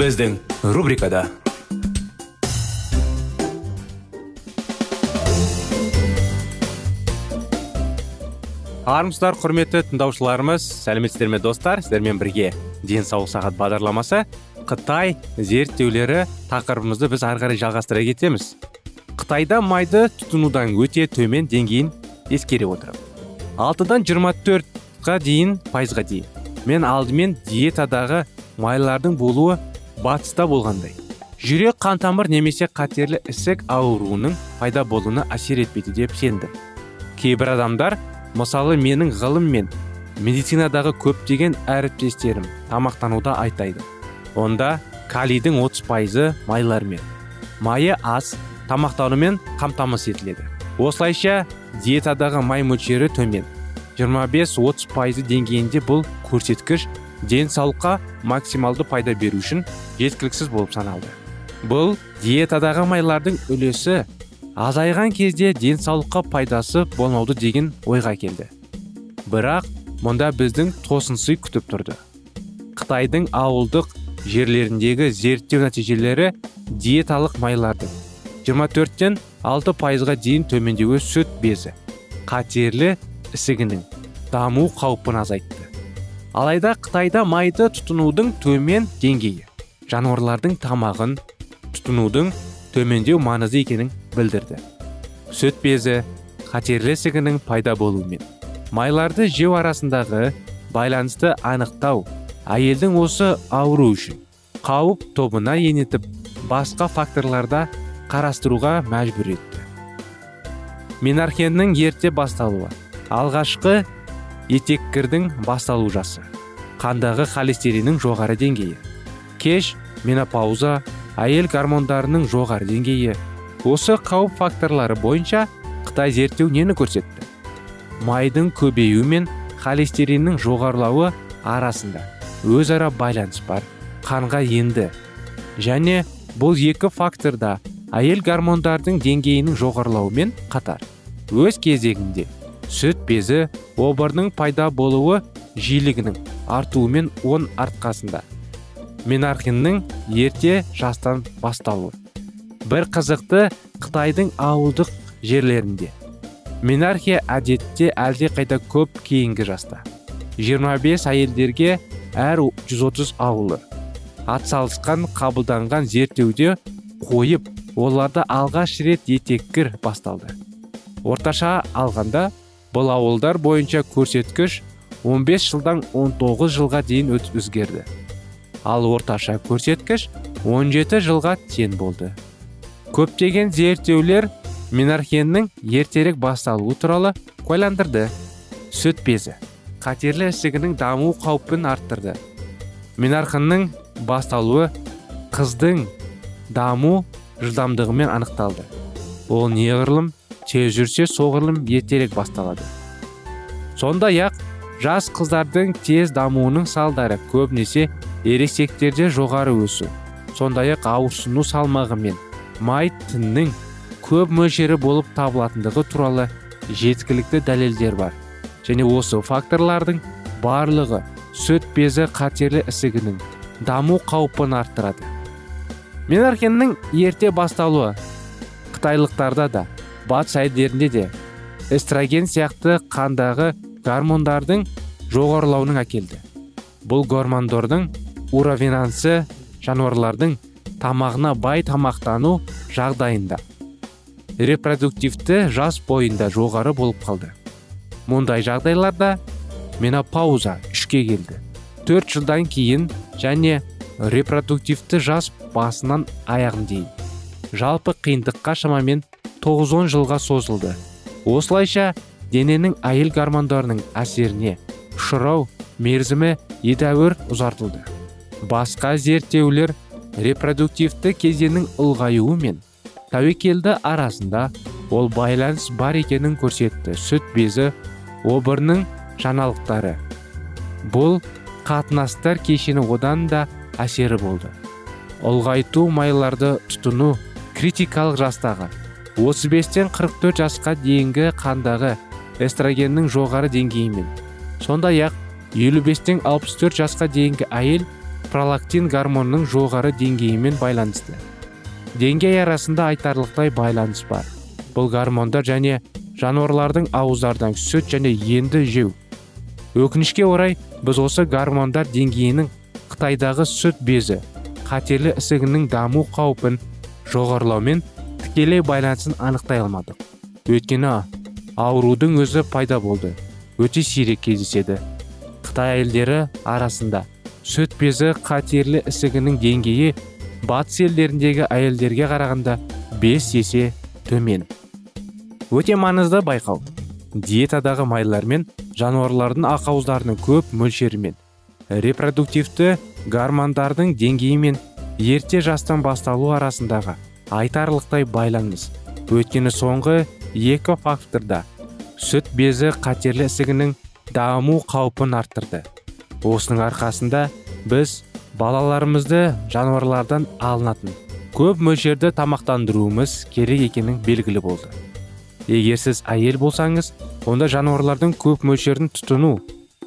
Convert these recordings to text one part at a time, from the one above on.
Біздің рубрикада армысыздар құрметті тыңдаушыларымыз сәлеметсіздер ме достар сіздермен бірге денсаулық сағат бағдарламасы қытай зерттеулері тақырыбымызды біз ары қарай жалғастыра кетеміз қытайда майды тұтынудан өте төмен деңгейін ескере отырып алтыдан жиырма төртқа дейін пайызға дейін мен алдымен диетадағы майлардың болуы батыста болғандай. Жүрек қантамыр немесе қатерлі ісік ауруының пайда болуына әсер етпейді деп сендім кейбір адамдар мысалы менің ғылым мен медицинадағы көптеген әріптестерім тамақтануда айтайды. Онда калийдің 30 пайызы майлармен. Майы аз тамақтанумен қамтамасыз етіледі. Осылайша диетадағы май мөлшері төмен. 25-30 пайызы деңгейінде бұл көрсеткіш денсаулыққа максималды пайда беру үшін жеткіліксіз болып саналды. Бұл диетадағы майлардың үлесі азайған кезде денсаулыққа пайдасы болмауды деген ойға келді. Бірақ мұнда біздің тосынсый күтіп тұрды. Қытайдың ауылдық жерлеріндегі зерттеу нәтижелері диеталық майлардың 24-тен 6 пайызға дейін төмендеуі сүт безі қатерлі ісігінің даму қаупін азайтты. Алайда қытайда майды тұтынудың төмен деңгейі. Жануарлардың тамағын тұтынудың төмендеу маңызды екенін білдірді. Сүт безі қатерлі ісігінің пайда болуымен. Майларды жеу арасындағы байланысты анықтау әйелдің осы ауру үшін қауіп тобына енетіп басқа факторларда қарастыруға мәжбүр етті. Менархеннің ерте басталуы. Алғашқы етеккірдің басталу жасы. Қандағы холестериннің жоғары деңгейі. Кеш менопауза әйел гормондарының жоғары деңгейі. Осы қауіп факторлары бойынша қытай зерттеу нені көрсетті? Майдың көбеюі мен холестериннің жоғарылауы арасында өзара байланыс бар қанға енді. Және бұл екі факторда әйел гормондардың деңгейінің жоғарылауымен қатар. Өз кезегінде сүт безі обырның пайда болуы жиілігінің артуымен он артқасында менархиннің ерте жастан басталуы бір қызықты қытайдың ауылдық жерлерінде. Менархия әдетте әлде қайда көп кейінгі жаста. 25 әйелдерге әр 130 ауылы. Атсалысқан қабылданған зерттеуде қойып оларда алғаш рет етеккір басталды. Орташа алғанда бұл ауылдар бойынша көрсеткіш 15 жылдан 19 жылға дейін өзгерді. Ал орташа көрсеткіш 17 жылға тең болды. Көптеген зерттеулер менархеннің ертерек басталуы туралы куәландырды. Сүт безі қатерлі ісігінің даму қаупін арттырды. Менархынның басталуы қыздың даму жылдамдығымен анықталды. Ол неғұрлым тез жүрсе соғұрлым ертерек басталады. Сондай ақ жас қыздардың тез дамуының салдары көбінесе ересектерде жоғары өсу сондай ақ ауырсыну салмағы мен май тіннің көп мөлшері болып табылатындығы туралы жеткілікті дәлелдер бар. Және осы факторлардың барлығы сүт безі қатерлі ісігінің даму қаупін арттырады. Менархеннің ерте басталуы қытайлықтарда да батыс әйелдерінде де эстроген сияқты қандағы гормондардың жоғарылауының әкелді. Бұл гормондардың уравинансы жануарлардың тамағына бай тамақтану жағдайында. Репродуктивті жас бойында жоғары болып қалды. Мұндай жағдайларда менопауза үшке келді. Төрт жылдан кейін және репродуктивті жас басынан аяғын дейін. Жалпы қиындыққа шамамен 9-10 жылға созылды. Осылайша дененің әйел гормондарының әсеріне ұшырау мерзімі едәуір ұзартылды. Басқа зерттеулер репродуктивті кезеңнің ұлғаюы мен тәуекелді арасында ол байланыс бар екенін көрсетті. Сүт безі обырының жаңалықтары. Бұл қатынастар кешені одан да әсері болды. Ұлғайту майларды тұтыну критикалық жастағы 35-тен 44 жасқа дейінгі қандағы эстрогеннің жоғары деңгейімен. Сондай ақ 55-тен 64 жасқа дейінгі әйел пролактин гормонының жоғары деңгейімен байланысты. Деңгей арасында айтарлықтай байланыс бар. Бұл гормондар және жануарлардың ауыздардан сүт және енді жеу. Өкінішке орай біз осы гормондар деңгейінің қытайдағы сүт безі қатерлі ісігінің даму қаупін жоғарылаумен тікелей байланысын анықтай алмадық. Өйткені аурудың өзі пайда болды. Өте сирек кездеседі. Қытай әйелдері арасында сүт безі қатерлі ісігінің деңгейі батыс елдеріндегі әйелдерге қарағанда 5 есе төмен. Өте маңызды байқау. Диетадағы майлар мен жануарлардың ақауыздарының көп мөлшерімен репродуктивті гормондардың деңгейі мен ерте жастан басталу арасындағы айтарлықтай байланыс. Өйткені соңғы екі факторда сүт безі қатерлі ісігінің даму қаупін арттырды. Осының арқасында біз балаларымызды жануарлардан алынатын көп мөлшерді тамақтандыруымыз керек екенін белгілі болды. Егер сіз әйел болсаңыз онда жануарлардың көп мөлшерін тұтыну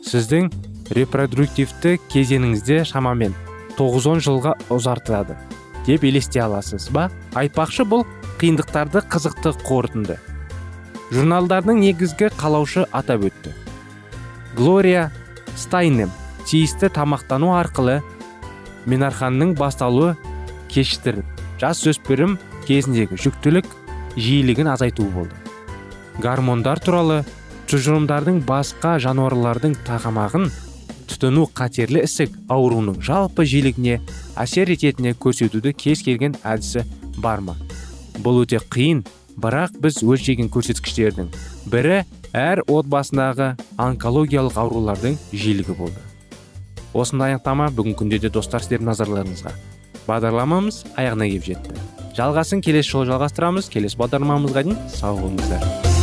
сіздің репродуктивті кезеңіңізде шамамен 9-10 жылға ұзартады деп елесте аласыз ба? Айтпақшы бұл қиындықтарды қызықты қорытынды. Журналдардың негізгі қалаушы атап өтті. Глория стайнем тиісті тамақтану арқылы менарханның басталуы кешіктіріп жас өспірім кезіндегі жүктілік жиілігін азайту болды. Гормондар туралы тұжырымдардың басқа жануарлардың тағамағын тұтыну қатерлі ісік ауруының жалпы жиілігіне әсер ететіне көрсетуді кез келген әдісі бар ма? Бұл өте қиын бірақ біз өлшеген көрсеткіштердің бірі әр отбасындағы онкологиялық аурулардың жиілігі болды. Осындай анықтама бүгінгі күнде де достар сіздердің назарларыңызға. Бағдарламамыз аяғына келіп жетті. Жалғасын келесі жолы жалғастырамыз. Келесі бағдарламамызға дейін сау болыңыздар.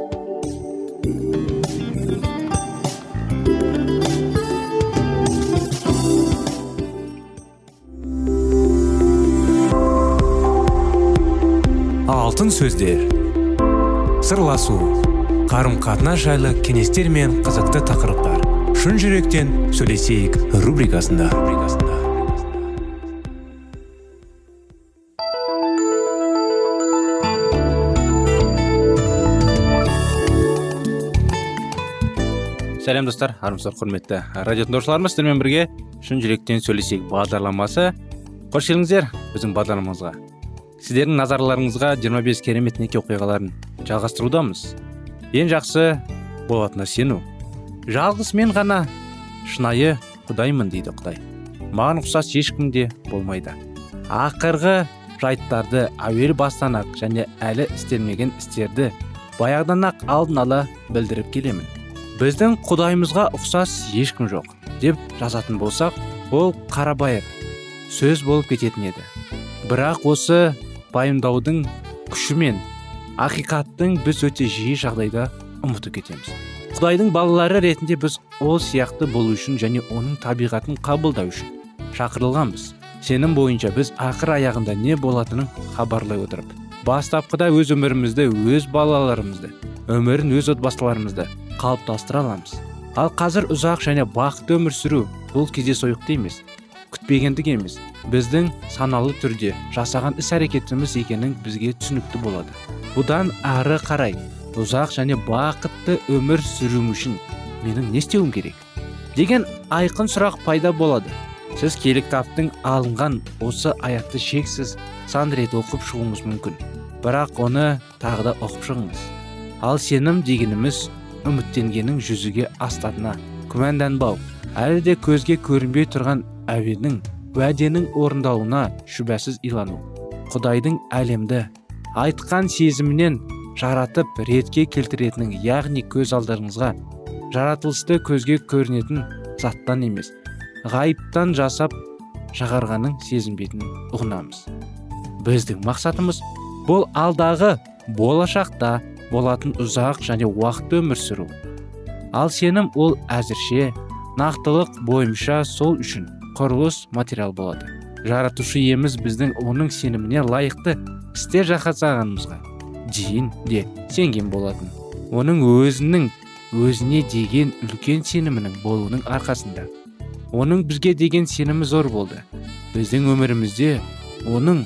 Алтын сөздер. Сырласу қарым қатынас жайлы кеңестер мен қызықты тақырыптар. Шын жүректен сөйлесейік рубрикасында. Сәлем достар. Армысыздар құрметті радио тыңдаушыларымыз. Сіздермен бірге шын жүректен сөйлесейік бағдарламасы. Қош келдіңіздер. Біздің бағдарламамызға сіздердің назарларыңызға 25 керемет неке оқиғаларын жалғастырудамыз. Ең жақсы болатынына сену. Жалғыз мен ғана шынайы құдаймын дейді құдай. Маған ұқсас ешкім де болмайды. Ақырғы жайттарды әуел бастан ақ және әлі істелмеген істерді баяғыдан ақ алдын ала білдіріп келемін. Біздің құдайымызға ұқсас ешкім жоқ деп жазатын болсақ ол қарабайыр сөз болып кететін еді. Бірақ осы пайымдаудың күшімен ақиқаттың біз өте жиі жағдайда ұмытып кетеміз. Құдайдың балалары ретінде біз ол сияқты болу үшін және оның табиғатын қабылдау үшін шақырылғанбыз. Сенім бойынша біз ақыр аяғында не болатынын хабарлай отырып бастапқыда өз өмірімізді өз балаларымызды өмірін өз отбасыларымызды қалыптастыра аламыз. Ал қазір ұзақ және бақытты өмір сүру бұл кездейсоқтық емес. Күтпегендік емес біздің саналы түрде жасаған іс әрекетіміз екенін бізге түсінікті болады. Бұдан ары қарай ұзақ және бақытты өмір сүруім үшін менің не істеуім керек? Деген айқын сұрақ пайда болады. Сіз кітаптың алынған осы аятты шексіз сан рет оқып шығуыңыз мүмкін. Бірақ оны тағы да оқып шығыңыз. Ал сенім дегеніміз үміттенгеннің жүзеге астатына. Күмәнданбау. Әлі де көзге көрінбей тұрған әуеннің уәденің орындалуына шүбәсіз илану. Құдайдың әлемді айтқан сезімінен жаратып ретке келтіретінің яғни көз алдарыңызға жаратылысты көзге көрінетін заттан емес ғайыптан жасап шығарғанын сезінбейтін ұғынамыз. Біздің мақсатымыз бұл алдағы болашақта болатын ұзақ және уақытты өмір сүру. Ал сенім ол әзірше нақтылық бойынша сол үшін құрылыс материал болады. Жаратушы еміз біздің оның сеніміне лайықты істер жасағанымызға дейін де сенген болатын. Оның өзінің өзіне деген үлкен сенімінің болуының арқасында. Оның бізге деген сенімі зор болды. Біздің өмірімізде оның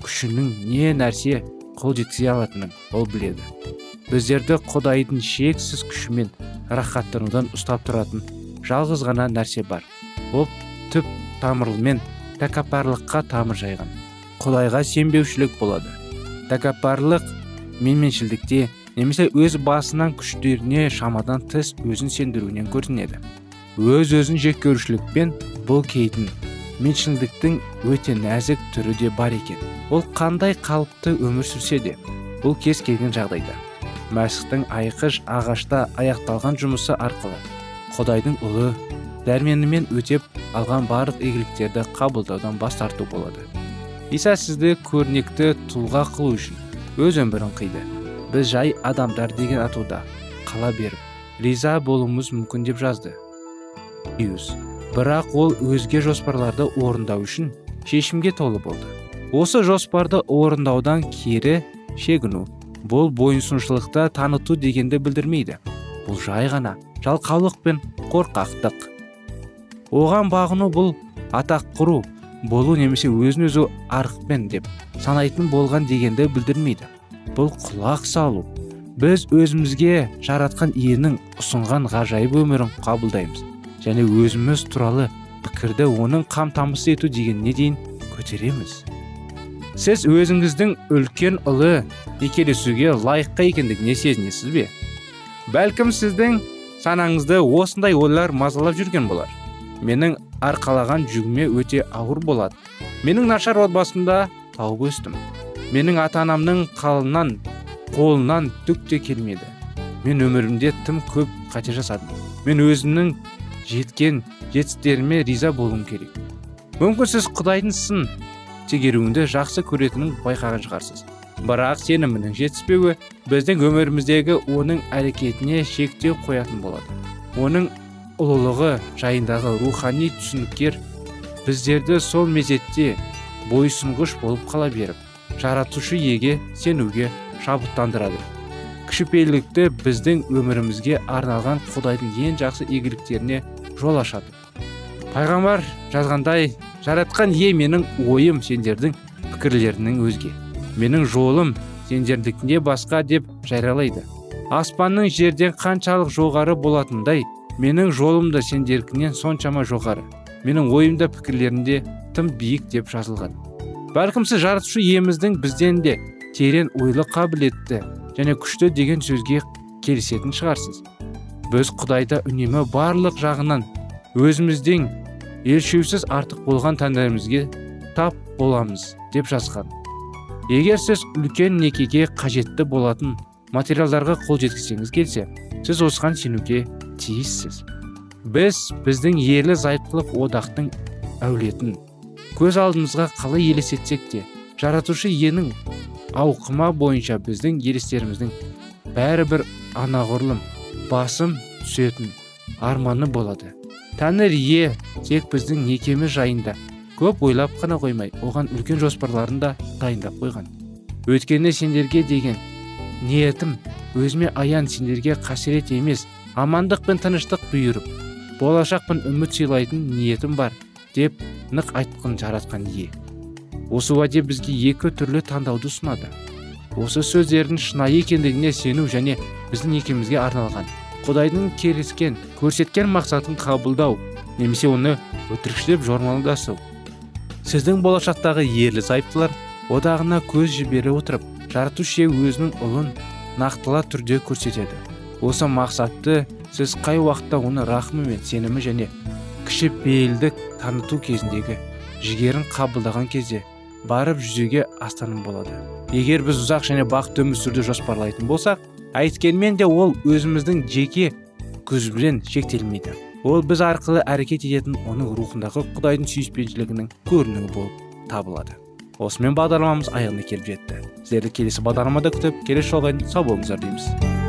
күшінің не нәрсе қол жеткізе алатынын ол біледі. Біздерді құдайдың шексіз күшімен рахаттанудан ұстап тұратын жалғыз ғана нәрсе бар. Ол түп тамырымен тәкаппарлыққа тамыр жайған. Құдайға сенбеушілік болады. Тәкаппарлық менменшілдікте немесе өз басынан күштеріне шамадан тыс өзін сендіруінен көрінеді. Өз өзін жек көрушілікпен бұл кейдің меншілдіктің өте нәзік түрі де бар екен. Ол қандай қалыпты өмір сүрсе де бұл кез келген жағдайда. Мәсіхтің айқыш ағашта аяқталған жұмысы арқылы құдайдың ұлы дәрменімен өтеп алған барлық игіліктерді қабылдаудан бас тарту болады. Иса сізді көрнекті тұлға қылу үшін өз өмірін қиды. Біз жай адамдар деген атуда қала беріп риза болуымыз мүмкін деп жазды. Иус бірақ ол өзге жоспарларды орындау үшін шешімге толы болды. Осы жоспарды орындаудан кері шегіну бұл бойынсұншылықты таныту дегенді білдірмейді. Бұл жай ғана жалқаулық пен қорқақтық. Оған бағыну бұл атақ құру болу немесе өзін өзі арықпен деп санайтын болған дегенді білдірмейді. Бұл құлақ салу. Біз өзімізге жаратқан иенің ұсынған ғажайып өмірін қабылдаймыз және өзіміз туралы пікірді оның қамтамасыз ету дегеніне дейін көтереміз. Сіз өзіңіздің үлкен ұлы некелесуге лайыққа екендігіне сезінесіз бе? Бәлкім сіздің санаңызды осындай ойлар мазалап жүрген болар. Менің арқалаған жүгіме өте ауыр болады менің нашар отбасымда тауып өстім менің ата анамның қалынан қолынан түк те келмеді. Мен өмірімде тым көп қате жасадым. Мен өзімнің жеткен жетістіктеріме риза болуым керек. Мүмкін сіз құдайдың сын тегеруінді жақсы көретінін байқаған шығарсыз. Бірақ сенімінің жетіспеуі біздің өміріміздегі оның әрекетіне шектеу қоятын болады. Оның ұлылығы жайындағы рухани түсініктер біздерді сол мезетте бойсұнғыш болып қала беріп жаратушы еге сенуге шабыттандырады. Кішіпейілдікті біздің өмірімізге арналған құдайдың ең жақсы игіліктеріне жол ашады. Пайғамбар жазғандай жаратқан ие менің ойым сендердің пікірлерінің өзге. Менің жолым сендердікіне басқа деп жариялайды. Аспанның жерден қаншалық жоғары болатындай менің жолым да сендеркінен соншама жоғары. Менің ойымда пікірлерінде тым биік деп жазылған. Бәлкім сіз жаратушы иеміздің бізден де терең ойлы қабілетті және күшті деген сөзге келісетін шығарсыз. Біз құдайда үнемі барлық жағынан өзіміздің елшеусіз артық болған тәңірімізге тап боламыз деп жазған. Егер сіз үлкен некеге қажетті болатын материалдарға қол жеткізсеңіз келсе сіз осыған сенуге тиіссіз. Біз біздің ерлі зайыптылық одақтың әулетін көз алдымызға қалай елестетсек те жаратушы иенің ауқыма бойынша біздің елестеріміздің бәрі бір анағұрлым басым түсетін арманы болады. Тәңір ие тек біздің некеміз жайында көп ойлап қана қоймай оған үлкен жоспарларын да дайындап қойған. Өйткені сендерге деген ниетім өзіме аян сендерге қасірет емес амандық пен тыныштық бұйырып болашақ пен үміт сыйлайтын ниетім бар деп нық айтқын жаратқан ие. Осы уәде бізге екі түрлі таңдауды ұсынады. Осы сөздердің шынайы екендігіне сену және біздің некемізге арналған құдайдың келіскен көрсеткен мақсатын қабылдау немесе оны өтірікшілеп жормалдасу сіздің болашақтағы ерлі зайыптылар одағына көз жібере отырып жаратушы өзінің ұлын нақтыла түрде көрсетеді. Осы мақсатты сіз қай уақытта оны рахымы мен сенімі және кішіпейілдік таныту кезіндегі жігерін қабылдаған кезде барып жүзеге астарым болады. Егер біз ұзақ және бақытты өмір сүруді жоспарлайтын болсақ әйткенмен де ол өзіміздің жеке көзбен шектелмейді. Ол біз арқылы әрекет ететін оның рухындағы құдайдың сүйіспеншілігінің көрінуі болып табылады. Осымен бағдарламамыз аяғына келіп жетті. Сіздерді келесі бағдарламада күтіп келесі жолға дейін сау болыңыздар дейміз.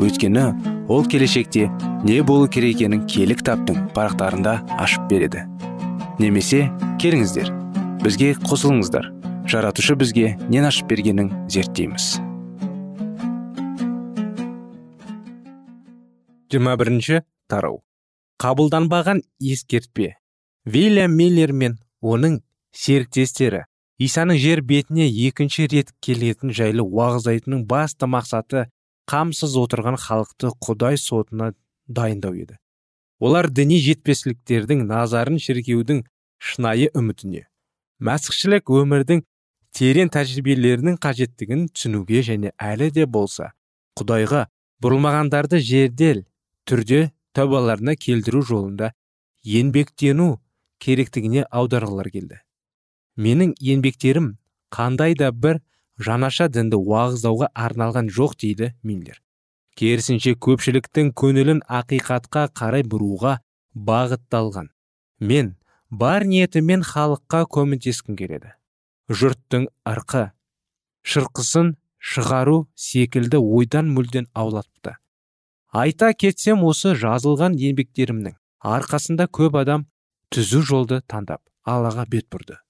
Өйткені ол келешекте не болу керек екенін кітаптың парақтарында ашып береді. Немесе келіңіздер бізге қосылыңыздар. Жаратушы бізге нен ашып бергенін зерттейміз. жиырма бірінші тарау. Қабылданбаған ескертпе. Вильям миллер мен оның серіктестері исаның жер бетіне екінші рет келетін жайлы уағыз айтуының басты мақсаты қамсыз отырған халықты құдай сотына дайындау еді. Олар діни жетпестіліктердің назарын шіркеудің шынайы үмітіне мәсіхшілік өмірдің терең тәжірибелерінің қажеттігін түсінуге және әлі де болса құдайға бұрылмағандарды жердел түрде тәубаларына келтіру жолында еңбектену керектігіне аударғылар келді. Менің еңбектерім қандай да бір жаңаша дінді уағыздауға арналған жоқ дейді миллер керісінше көпшіліктің көңілін ақиқатқа қарай бұруға бағытталған. Мен бар ниетімен халыққа көмектескім келеді. Жұрттың арқы шырқысын шығару секілді ойдан мүлден аулатыпты. Айта кетсем осы жазылған еңбектерімнің арқасында көп адам түзу жолды таңдап аллаға бет бұрды.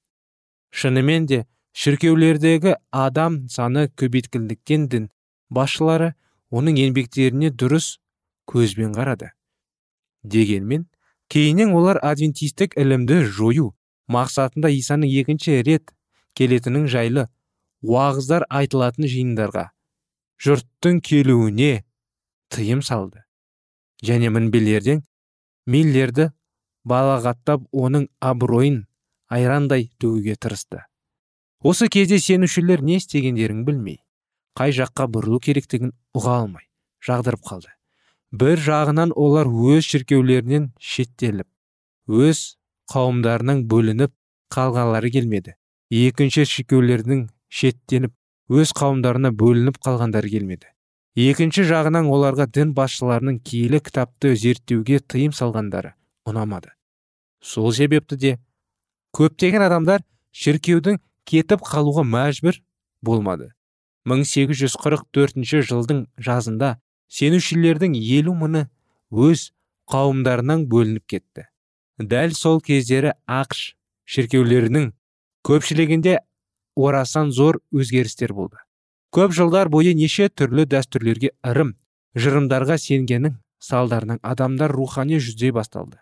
Шынымен де шіркеулердегі адам саны көбейткендіктен дін басшылары оның еңбектеріне дұрыс көзбен қарады. Дегенмен кейіннен олар адвентистік ілімді жою мақсатында исаның екінші рет келетінің жайлы уағыздар айтылатын жиындарға жұрттың келуіне тыйым салды. Және мінбелерден миллерді балағаттап оның абыройын айрандай төгуге тырысты. Осы кезде сенушілер не істегендерін білмей қай жаққа бұрылу керектігін ұға алмай жағдырып қалды. Бір жағынан олар өз шіркеулерінен шеттеліп өз қауымдарынан бөлініп қалғанлары келмеді. Екінші шіркеулердің шеттеніп өз қауымдарына бөлініп қалғандары келмеді. Екінші жағынан оларға дін басшыларының киелі кітапты зерттеуге тыйым салғандары ұнамады. Сол себепті де көптеген адамдар шіркеудің кетіп қалуға мәжбүр болмады. 1844 жылдың жазында сенушілердің елу мыңы өз қауымдарынан бөлініп кетті. Дәл сол кездері ақш шіркеулерінің көпшілігінде орасан зор өзгерістер болды. Көп жылдар бойы неше түрлі дәстүрлерге ырым жырымдарға сенгеннің салдарынан адамдар рухани жүздей басталды.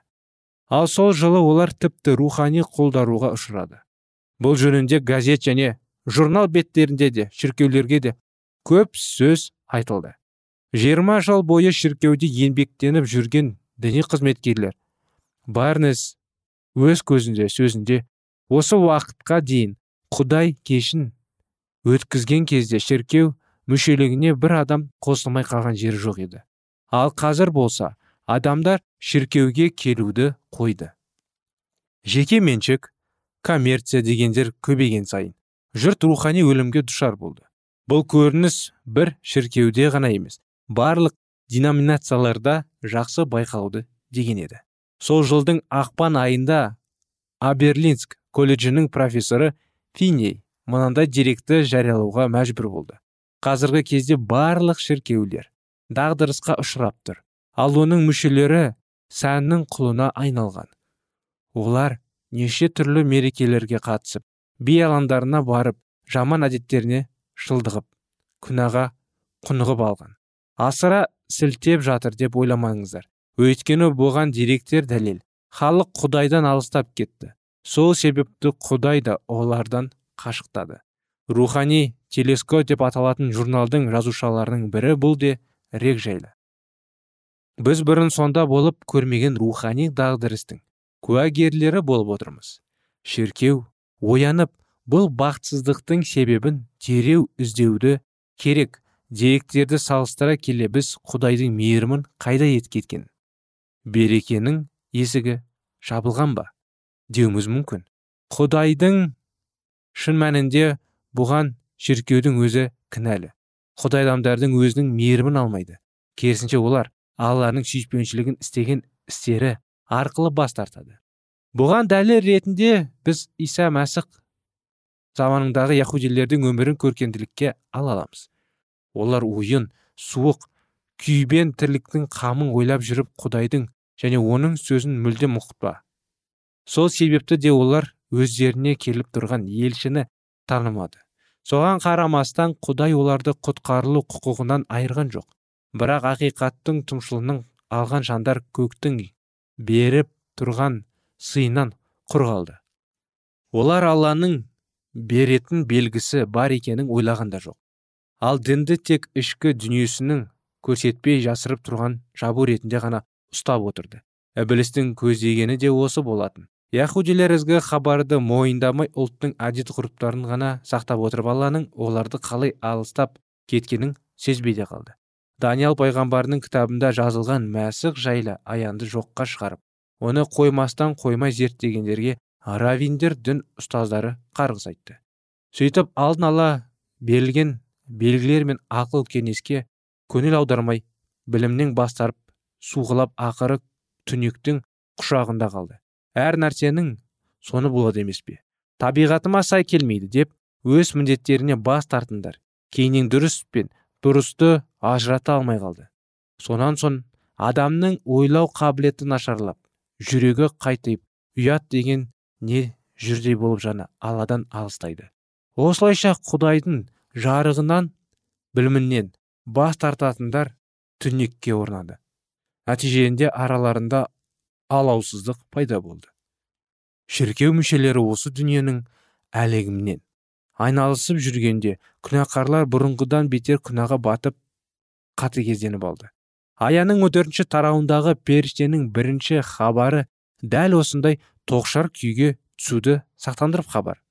Ал сол жылы олар тіпті рухани қолдаруға ұшырады. Бұл жөнінде газет және журнал беттерінде де шіркеулерге де көп сөз айтылды. Жиырма жыл бойы шіркеуде еңбектеніп жүрген діни қызметкерлер барнес өз көзінде сөзінде осы уақытқа дейін құдай кешін өткізген кезде шіркеу мүшелігіне бір адам қосылмай қалған жері жоқ еді. Ал қазір болса адамдар шіркеуге келуді қойды. Жеке меншік коммерция дегендер көбейген сайын жұрт рухани өлімге душар болды. Бұл көрініс бір шіркеуде ғана емес барлық деноминацияларда жақсы байқауды деген еді. Сол жылдың ақпан айында аберлинск колледжінің профессоры финей мынандай деректі жариялауға мәжбүр болды. Қазіргі кезде барлық шіркеулер дағдарысқа ұшырап тұр ал оның мүшелері сәннің құлына айналған. Олар неше түрлі мерекелерге қатысып би алаңдарына барып жаман әдеттеріне шылдығып күнәға құнығып алған. Асыра сілтеп жатыр деп ойламаңыздар. Өйткені бұған деректер дәлел. Халық құдайдан алыстап кетті. Сол себепті құдай да олардан қашықтады. Рухани телескоп деп аталатын журналдың жазушаларының бірі бұл де рек жайлы біз бұрын сонда болып көрмеген рухани дағдарыстың куәгерлері болып отырмыз. Шіркеу оянып бұл бақытсыздықтың себебін тереу іздеуді керек деректерді салыстыра келе біз құдайдың мейірімін қайда кеткен берекенің есігі жабылған ба? Деуіміз мүмкін. Құдайдың шын мәнінде бұған шіркеудің өзі кінәлі. Құдай адамдардың өзінің мейірімін алмайды. Керісінше олар алланың сүйіспеншілігін істеген істері арқылы бас тартады. Бұған дәлел ретінде біз иса мәсіх заманындағы яхудилердің өмірін көркемділікке ала аламыз. Олар ойын суық күйбен тірліктің қамын ойлап жүріп құдайдың және оның сөзін мүлдем ұқпа сол себепті де олар өздеріне келіп тұрған елшіні танымады. Соған қарамастан құдай оларды құтқарылу құқығынан айырған жоқ. Бірақ ақиқаттың тұмшылының алған жандар көктің беріп тұрған сыйынан құр қалды. Олар алланың беретін белгісі бар екенін ойлаған да жоқ. Ал дінді тек ішкі дүниесінің көрсетпей жасырып тұрған жабу ретінде ғана ұстап отырды. Ібілістің көздегені де осы болатын. Яхудилер ізгі хабарды мойындамай ұлттың әдет ғұрыптарын ғана сақтап отырып алланың оларды қалай алыстап кеткенін сезбей де қалды. Даниял пайғамбарының кітабында жазылған мәсіх жайлы аянды жоққа шығарып оны қоймастан қоймай зерттегендерге равиндер дін ұстаздары қарғыс айтты сөйтіп алдын ала берілген белгілер мен ақыл кеңеске көңіл аудармай білімнен бас тартып суғылап ақыры түнектің құшағында қалды. Әр нәрсенің соны болады емес пе? Табиғатыма сай келмейді деп өз міндеттеріне бас тартыңдар. Кейіннен дұрыс пен бұрысты ажырата алмай қалды. Сонан соң адамның ойлау қабілеті нашарлап жүрегі қайтып ұят деген не жүрдей болып жана алладан алыстайды. Осылайша құдайдың жарығынан білімінен бас тартатындар түнекке орнады. Нәтижесінде араларында алаусыздық пайда болды. Шіркеу мүшелері осы дүниенің әлегіменен айналысып жүргенде күнәқарлар бұрынғыдан бетер күнәға батып қатыгезденіп алды. Аяның 14 тарауындағы періштенің бірінші хабары дәл осындай тоқшар күйге түсуді сақтандырып хабар.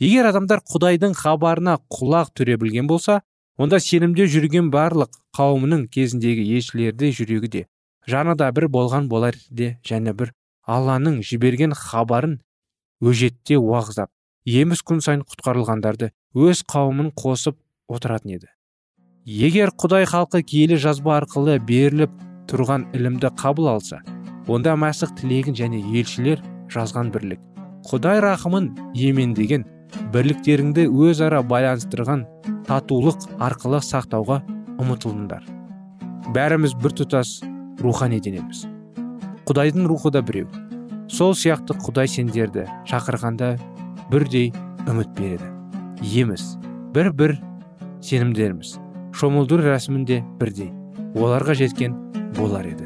Егер адамдар құдайдың хабарына құлақ түре білген болса онда сенімде жүрген барлық қауымының кезіндегі елшілерде жүрегі де жаны да бір болған болар де және бір алланың жіберген хабарын өжетте уағыздап еміс күн сайын құтқарылғандарды өз қауымын қосып отыратын еді. Егер құдай халқы киелі жазба арқылы беріліп тұрған ілімді қабыл алса онда мәсіх тілегін және елшілер жазған бірлік. Құдай рахымын емендеген бірліктеріңді өзара байланыстырған татулық арқылы сақтауға ұмытылыңдар бәріміз бір тұтас рухани денеміз. Құдайдың рухы да біреу. Сол сияқты құдай сендерді шақырғанда бірдей үміт береді. Еміз. Бір бір сенімдеріміз. Шомылдыру рәсімінде бірдей. Оларға жеткен болар еді.